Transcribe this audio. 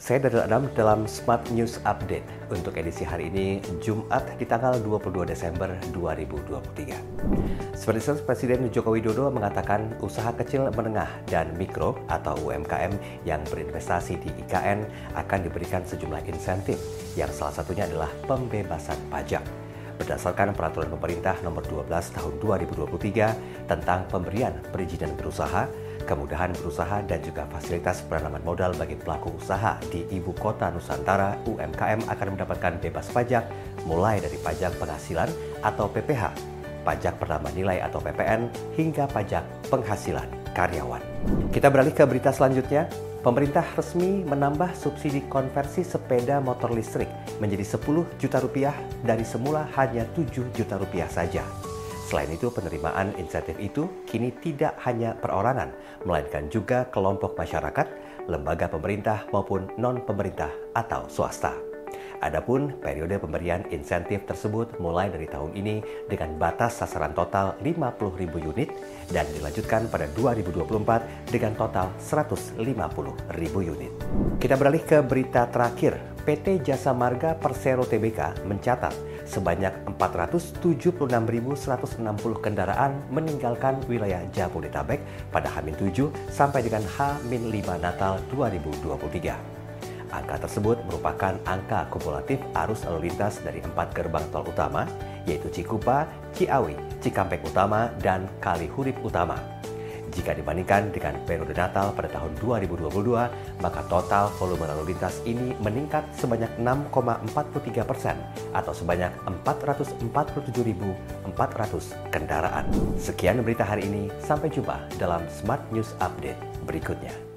Saya Daniel Adam dalam Smart News Update. Untuk edisi hari ini Jumat di tanggal 22 Desember 2023. Seperti itu, Presiden Joko Widodo mengatakan usaha kecil menengah dan mikro atau UMKM yang berinvestasi di IKN akan diberikan sejumlah insentif. Yang salah satunya adalah pembebasan pajak berdasarkan peraturan pemerintah nomor 12 tahun 2023 tentang pemberian perizinan berusaha kemudahan berusaha dan juga fasilitas penanaman modal bagi pelaku usaha di ibu kota Nusantara, UMKM akan mendapatkan bebas pajak mulai dari pajak penghasilan atau PPH, pajak penambah nilai atau PPN, hingga pajak penghasilan karyawan. Kita beralih ke berita selanjutnya. Pemerintah resmi menambah subsidi konversi sepeda motor listrik menjadi 10 juta rupiah dari semula hanya 7 juta rupiah saja. Selain itu, penerimaan insentif itu kini tidak hanya perorangan, melainkan juga kelompok masyarakat, lembaga pemerintah maupun non-pemerintah atau swasta. Adapun periode pemberian insentif tersebut mulai dari tahun ini dengan batas sasaran total 50.000 unit dan dilanjutkan pada 2024 dengan total 150.000 unit. Kita beralih ke berita terakhir. PT Jasa Marga Persero Tbk mencatat sebanyak 476.160 kendaraan meninggalkan wilayah Jabodetabek pada H-7 sampai dengan H-5 Natal 2023. Angka tersebut merupakan angka kumulatif arus lalu lintas dari empat gerbang tol utama, yaitu Cikupa, Ciawi, Cikampek Utama, dan Kalihurip Utama. Jika dibandingkan dengan periode Natal pada tahun 2022, maka total volume lalu lintas ini meningkat sebanyak 6,43 persen atau sebanyak 447.400 kendaraan. Sekian berita hari ini, sampai jumpa dalam Smart News Update berikutnya.